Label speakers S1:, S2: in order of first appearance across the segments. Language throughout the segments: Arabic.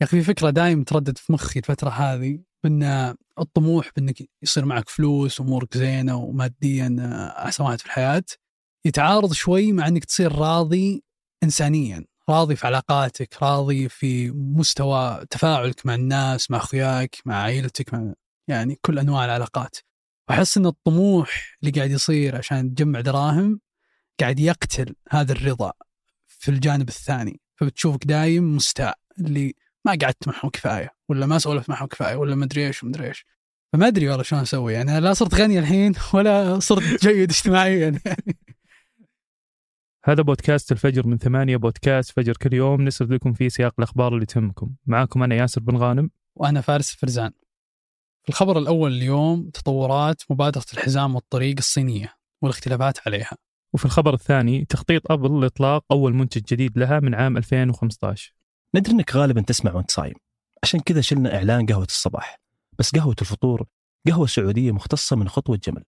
S1: يا أخي في فكرة دايم تردد في مخي الفترة هذه بأن الطموح بأنك يصير معك فلوس وأمورك زينة وماديا احسن واحد في الحياة يتعارض شوي مع أنك تصير راضي انسانيا راضي في علاقاتك راضي في مستوى تفاعلك مع الناس مع أخوياك مع عائلتك مع يعني كل أنواع العلاقات. وأحس أن الطموح اللي قاعد يصير عشان تجمع دراهم قاعد يقتل هذا الرضا في الجانب الثاني. فبتشوفك دايم مستاء اللي ما قعدت معهم كفاية ولا ما سولفت معهم كفاية ولا ما ادري إيش وما ادري إيش. فما أدري والله شلون أسوي يعني لا صرت غني الحين ولا صرت جيد اجتماعيا. يعني.
S2: هذا بودكاست الفجر من ثمانية بودكاست فجر كل يوم. نسرد لكم فيه سياق الأخبار اللي تهمكم. معاكم أنا ياسر بن غانم.
S1: وأنا فارس فرزان. في الخبر الأول اليوم تطورات مبادرة الحزام والطريق الصينية والاختلافات عليها.
S2: وفي الخبر الثاني تخطيط أبل لإطلاق أول منتج جديد لها من عام 2015
S3: ندري إنك غالبا تسمع وأنت صايم. عشان كذا شلنا إعلان قهوة الصباح. بس قهوة الفطور قهوة سعودية مختصة من خطوة جمل.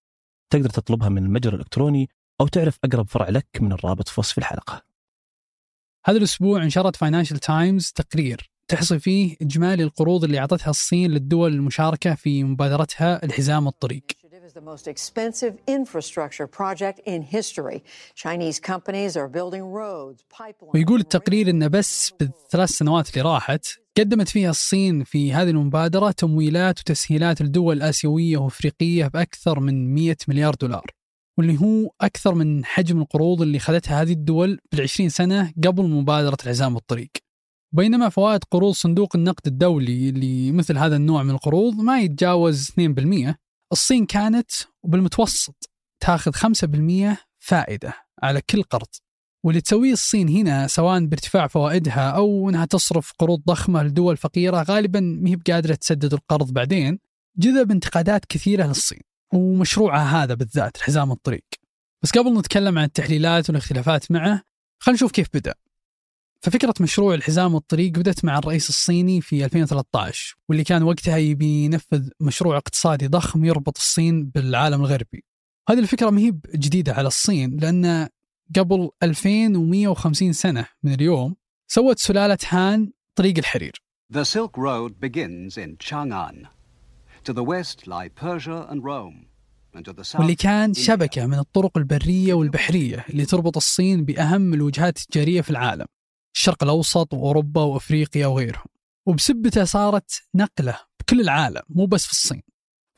S3: تقدر تطلبها من المتجر الإلكتروني أو تعرف أقرب فرع لك من الرابط في وصف الحلقة.
S1: هذا الأسبوع نشرت فاينانشال تايمز تقرير تحصي فيه إجمالي القروض اللي أعطتها الصين للدول المشاركة في مبادرتها الحزام الطريق.
S4: The most expensive infrastructure project in history. Chinese companies are building roads, pipelines.
S1: ويقول التقرير إن بس بالثلاث سنوات اللي راحت قدمت فيها الصين في هذه المبادرة تمويلات وتسهيلات لدول آسيوية وأفريقية بأكثر من 100 مليار دولار. واللي هو أكثر من حجم القروض اللي خذتها هذه الدول بال20 سنة قبل مبادرة العزام الطريق. بينما فوائد قروض صندوق النقد الدولي اللي مثل هذا النوع من القروض ما يتجاوز 2% الصين كانت بالمتوسط تاخذ 5% فائدة على كل قرض. واللي تسويه الصين هنا سواء بارتفاع فوائدها أو أنها تصرف قروض ضخمة لدول فقيرة غالبا ما هي بقادرة تسدد القرض بعدين جذب انتقادات كثيرة للصين ومشروعها هذا بالذات الحزام الطريق. بس قبل نتكلم عن التحليلات والاختلافات معه خلينا نشوف كيف بدأ. ففكرة مشروع الحزام والطريق بدأت مع الرئيس الصيني في 2013 واللي كان وقتها يبي ينفذ مشروع اقتصادي ضخم يربط الصين بالعالم الغربي هذه الفكرة ما هي جديدة على الصين لأن قبل 2150 سنة من اليوم سوت سلالة هان طريق الحرير
S5: The Silk Road begins in Chang'an. To the west lie Persia and Rome.
S1: واللي كان. شبكة من الطرق البرية والبحرية اللي تربط الصين بأهم الوجهات التجارية في العالم الشرق الأوسط وأوروبا وأفريقيا وغيرهم. وبسبته صارت نقلة بكل العالم مو بس في الصين.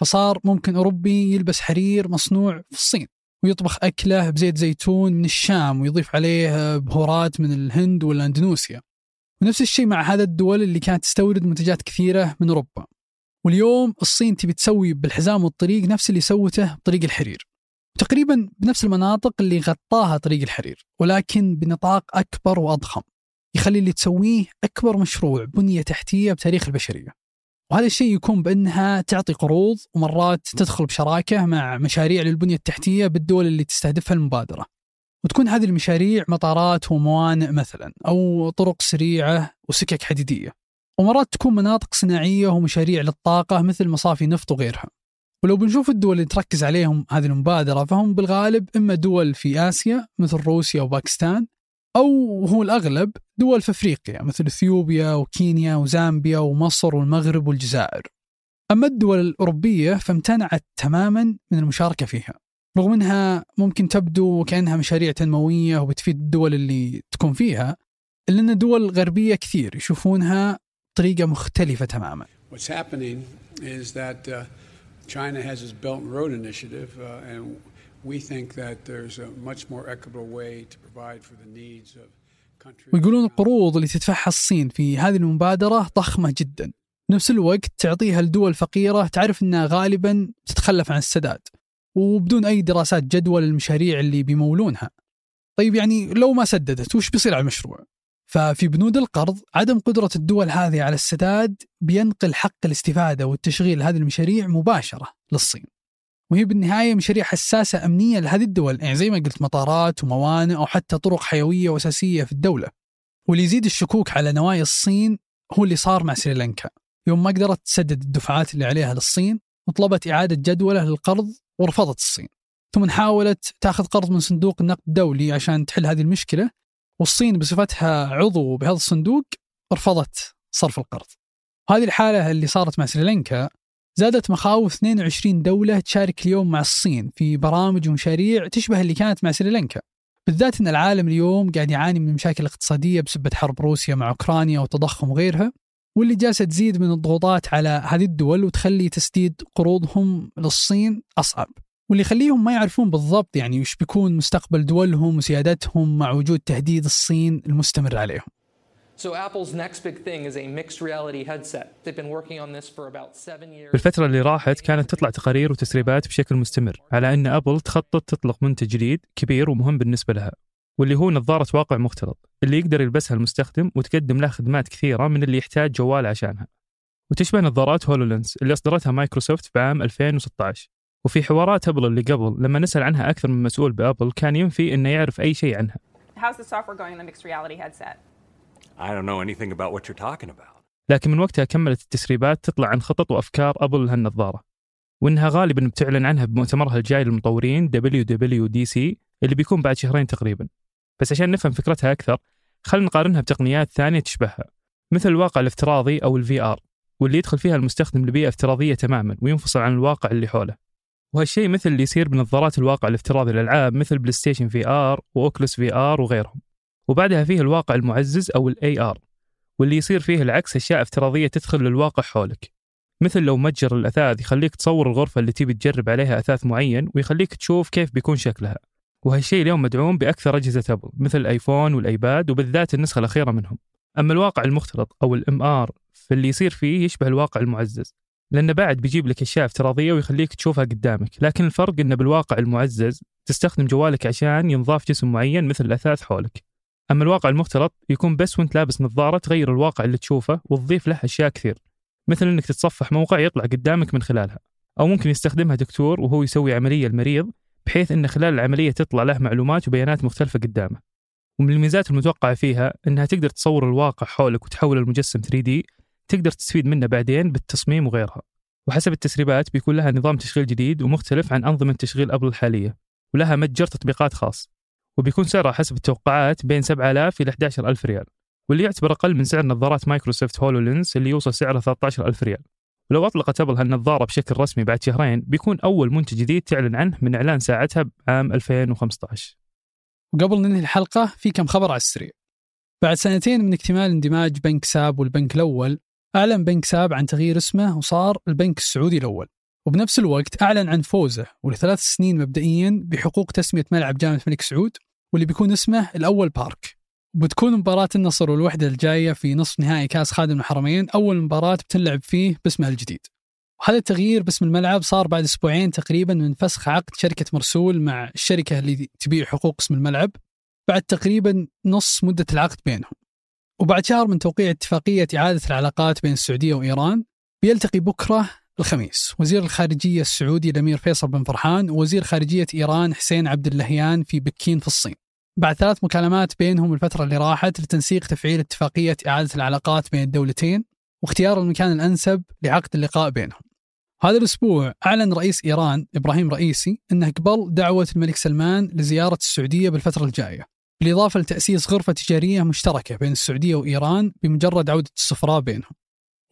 S1: فصار ممكن أوروبي يلبس حرير مصنوع في الصين ويطبخ أكلة بزيت زيتون من الشام ويضيف عليه بهارات من الهند ولا أندونيسيا ونفس الشيء مع هذا الدول اللي كانت تستورد منتجات كثيرة من أوروبا. واليوم الصين تبي تسوي بالحزام والطريق نفس اللي سوته بطريق الحرير. تقريبا بنفس المناطق اللي غطاها طريق الحرير ولكن بنطاق أكبر وأضخم. يخلي اللي تسويه أكبر مشروع بنية تحتية بتاريخ البشرية. وهذا الشيء يكون بأنها تعطي قروض ومرات تدخل بشراكة مع مشاريع للبنية التحتية بالدول اللي تستهدفها المبادرة. وتكون هذه المشاريع مطارات وموانئ مثلا أو طرق سريعة وسكك حديدية. ومرات تكون مناطق صناعية ومشاريع للطاقة مثل مصافي نفط وغيرها. ولو بنشوف الدول اللي تركز عليهم هذه المبادرة فهم بالغالب إما دول في آسيا مثل روسيا وباكستان أو هو الأغلب دول في أفريقيا مثل إثيوبيا وكينيا وزامبيا ومصر والمغرب والجزائر. أما الدول الأوروبية فامتنعت تماما من المشاركة فيها رغم أنها ممكن تبدو كأنها مشاريع تنموية وبتفيد الدول اللي تكون فيها إلا أن دول غربية كثير يشوفونها طريقة مختلفة تماما.
S6: What's happening is that uh, China has its Belt and Road Initiative, uh, and we think that there's a much more equitable way to provide for the needs of countries.
S1: ويقولون القروض اللي تدفعها الصين في هذه المبادرة ضخمة جدا. نفس الوقت تعطيها لدول فقيرة تعرف أنها غالبا تتخلف عن السداد وبدون أي دراسات جدوى للمشاريع اللي بيمولونها. طيب يعني لو ما سددت وش بيصير على المشروع؟ ففي بنود القرض عدم قدرة الدول هذه على السداد بينقل حق الاستفادة والتشغيل هذه المشاريع مباشرة للصين. وهي بالنهاية مشاريع حساسة أمنية لهذه الدول يعني زي ما قلت مطارات وموانئ أو حتى طرق حيوية وأساسية في الدولة. واللي يزيد الشكوك على نوايا الصين هو اللي صار مع سريلانكا. يوم ما قدرت تسدد الدفعات اللي عليها للصين وطلبت إعادة جدولة للقرض ورفضت الصين. ثم حاولت تاخذ قرض من صندوق النقد الدولي عشان تحل هذه المشكلة والصين بصفتها عضو بهذا الصندوق رفضت صرف القرض. هذه الحالة اللي صارت مع سريلانكا زادت مخاوف 22 دولة تشارك اليوم مع الصين في برامج ومشاريع تشبه اللي كانت مع سريلانكا. بالذات أن العالم اليوم قاعد يعاني من مشاكل اقتصادية بسبة حرب روسيا مع أوكرانيا وتضخم وغيرها واللي جالسة تزيد من الضغوطات على هذه الدول وتخلي تسديد قروضهم للصين أصعب. واللي يخليهم ما يعرفون بالضبط يعني وش بيكون مستقبل دولهم وسيادتهم مع وجود تهديد الصين المستمر عليهم.
S2: بالفترة اللي راحت كانت تطلع تقارير وتسريبات بشكل مستمر على أن أبل تخطط تطلق منتج جديد كبير ومهم بالنسبة لها واللي هو نظارة واقع مختلط اللي يقدر يلبسها المستخدم وتقدم له خدمات كثيرة من اللي يحتاج جوال عشانها. وتشبه نظارات HoloLens اللي أصدرتها مايكروسوفت بعام 2016 وفي حوارات أبل اللي قبل لما نسأل عنها أكثر من مسؤول بأبل كان ينفي أنه يعرف أي شيء عنها.
S7: How's the software going on the mixed reality headset?
S8: I don't know anything about what you're talking about.
S2: لكن من وقتها كملت التسريبات تطلع عن خطط وأفكار أبل لهالنظارة وإنها غالبا بتعلن عنها بمؤتمرها الجاي للمطورين WWDC اللي بيكون بعد شهرين تقريبا. بس عشان نفهم فكرتها أكثر خلينا نقارنها بتقنيات ثانية تشبهها مثل الواقع الافتراضي أو ال VR واللي يدخل فيها المستخدم لبيئة افتراضية تماما وينفصل عن الواقع اللي حوله. وهالشيء مثل اللي يصير بنظارات الواقع الافتراضي للألعاب مثل PlayStation VR و Oculus VR وغيرهم. وبعدها فيه الواقع المعزز أو ال AR واللي يصير فيه العكس أشياء افتراضية تدخل للواقع حولك. مثل لو متجر الأثاث يخليك تصور الغرفة اللي تبي تجرب عليها أثاث معين ويخليك تشوف كيف بيكون شكلها. وهالشيء اليوم مدعوم بأكثر أجهزة أبل مثل الآيفون والأيباد وبالذات النسخة الأخيرة منهم. أما الواقع المختلط أو ال MR فاللي يصير فيه يشبه الواقع المعزز لأنه بعد بيجيب لك أشياء افتراضية ويخليك تشوفها قدامك. لكن الفرق أنه بالواقع المعزز تستخدم جوالك عشان ينضاف جسم معين مثل الأثاث حولك. أما الواقع المختلط يكون بس وانت لابس نظارة تغير الواقع اللي تشوفه وتضيف له أشياء كثير. مثل أنك تتصفح موقع يطلع قدامك من خلالها أو ممكن يستخدمها دكتور وهو يسوي عملية المريض بحيث أن خلال العملية تطلع له معلومات وبيانات مختلفة قدامه. ومن الميزات المتوقعة فيها أنها تقدر تصور الواقع حولك وتحول المجسم 3D تقدر تستفيد منه بعدين بالتصميم وغيرها. وحسب التسريبات بيكون لها نظام تشغيل جديد ومختلف عن أنظمة تشغيل أبل الحالية ولها متجر تطبيقات خاص. وبيكون سعرها حسب التوقعات بين 7000 إلى 11000 ريال واللي يعتبر أقل من سعر نظارات مايكروسوفت هولولينز اللي يوصل سعرها 13000 ريال. ولو أطلقت أبل هالنظارة بشكل رسمي بعد شهرين بيكون أول منتج جديد تعلن عنه من إعلان ساعتها بعام 2015
S1: وقبل ننهي الحلقة في كم خبر على السريع. بعد سنتين من اكتمال اندماج بنك ساب والبنك الأول أعلن بنك ساب عن تغيير اسمه وصار البنك السعودي الأول. وبنفس الوقت أعلن عن فوزه ولثلاث سنين مبدئيا بحقوق تسمية ملعب جامعة الملك سعود واللي بيكون اسمه الأول بارك. وبتكون مباراة النصر والوحدة الجاية في نصف نهائي كأس خادم الحرمين. أول مباراة بتنلعب فيه باسمها الجديد. وهذا التغيير باسم الملعب صار بعد أسبوعين تقريبا من فسخ عقد شركة مرسول مع الشركة اللي تبيع حقوق اسم الملعب. بعد تقريبا نص مدة العقد بينهم. وبعد شهر من توقيع اتفاقية إعادة العلاقات بين السعودية وإيران بيلتقي بكرة الخميس. وزير الخارجية السعودي الأمير فيصل بن فرحان ووزير خارجية إيران حسين عبد اللهيان في بكين في الصين. بعد ثلاث مكالمات بينهم الفترة اللي راحت لتنسيق تفعيل اتفاقية إعادة العلاقات بين الدولتين واختيار المكان الأنسب لعقد اللقاء بينهم. هذا الأسبوع أعلن رئيس إيران إبراهيم رئيسي أنه قبل دعوة الملك سلمان لزيارة السعودية بالفترة الجاية بالإضافة لتأسيس غرفة تجارية مشتركة بين السعودية وإيران بمجرد عودة السفراء بينهم.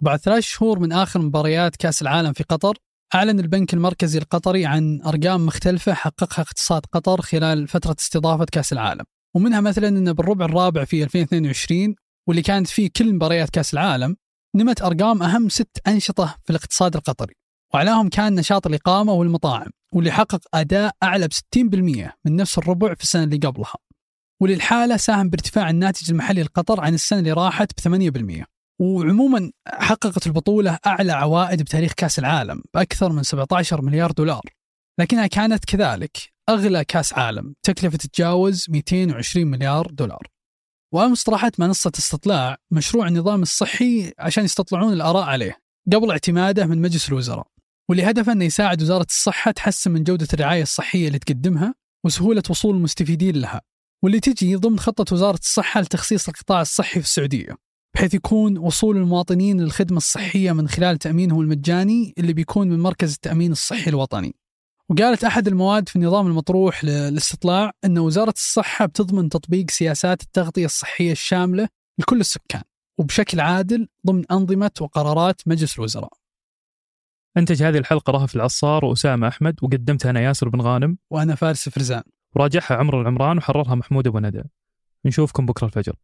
S1: بعد ثلاث شهور من آخر مباريات كأس العالم في قطر أعلن البنك المركزي القطري عن أرقام مختلفة حققها اقتصاد قطر خلال فترة استضافة كأس العالم. ومنها مثلا أن بالربع الرابع في 2022 واللي كانت فيه كل مباريات كأس العالم نمت أرقام أهم ست أنشطة في الاقتصاد القطري. وأعلاهم كان نشاط الإقامة والمطاعم واللي حقق أداء أعلى ب 60% من نفس الربع في السنة اللي قبلها. وللحالة ساهم بارتفاع الناتج المحلي لقطر عن السنة اللي راحت ب 8% وعموما حققت البطولة أعلى عوائد بتاريخ كأس العالم بأكثر من 17 مليار دولار. لكنها كانت كذلك أغلى كأس عالم تكلفة تتجاوز 220 مليار دولار. وأمس طرحت منصة استطلاع مشروع النظام الصحي عشان يستطلعون الآراء عليه قبل اعتماده من مجلس الوزراء. واللي هدفه أنه يساعد وزارة الصحة تحسن من جودة الرعاية الصحية اللي تقدمها وسهولة وصول المستفيدين لها واللي تجي ضمن خطة وزارة الصحة لتخصيص القطاع الصحي في السعودية. بحيث يكون وصول المواطنين للخدمة الصحية من خلال تأمينهم المجاني اللي بيكون من مركز التأمين الصحي الوطني. وقالت أحد المواد في النظام المطروح للاستطلاع أن وزارة الصحة بتضمن تطبيق سياسات التغطية الصحية الشاملة لكل السكان وبشكل عادل ضمن أنظمة وقرارات مجلس الوزراء.
S2: أنتج هذه الحلقة رهف العصار وأسامة أحمد وقدمتها أنا ياسر بن غانم.
S1: وأنا فارس فرزان.
S2: وراجعها عمر العمران وحررها محمود أبو ندى. نشوفكم بكرة الفجر.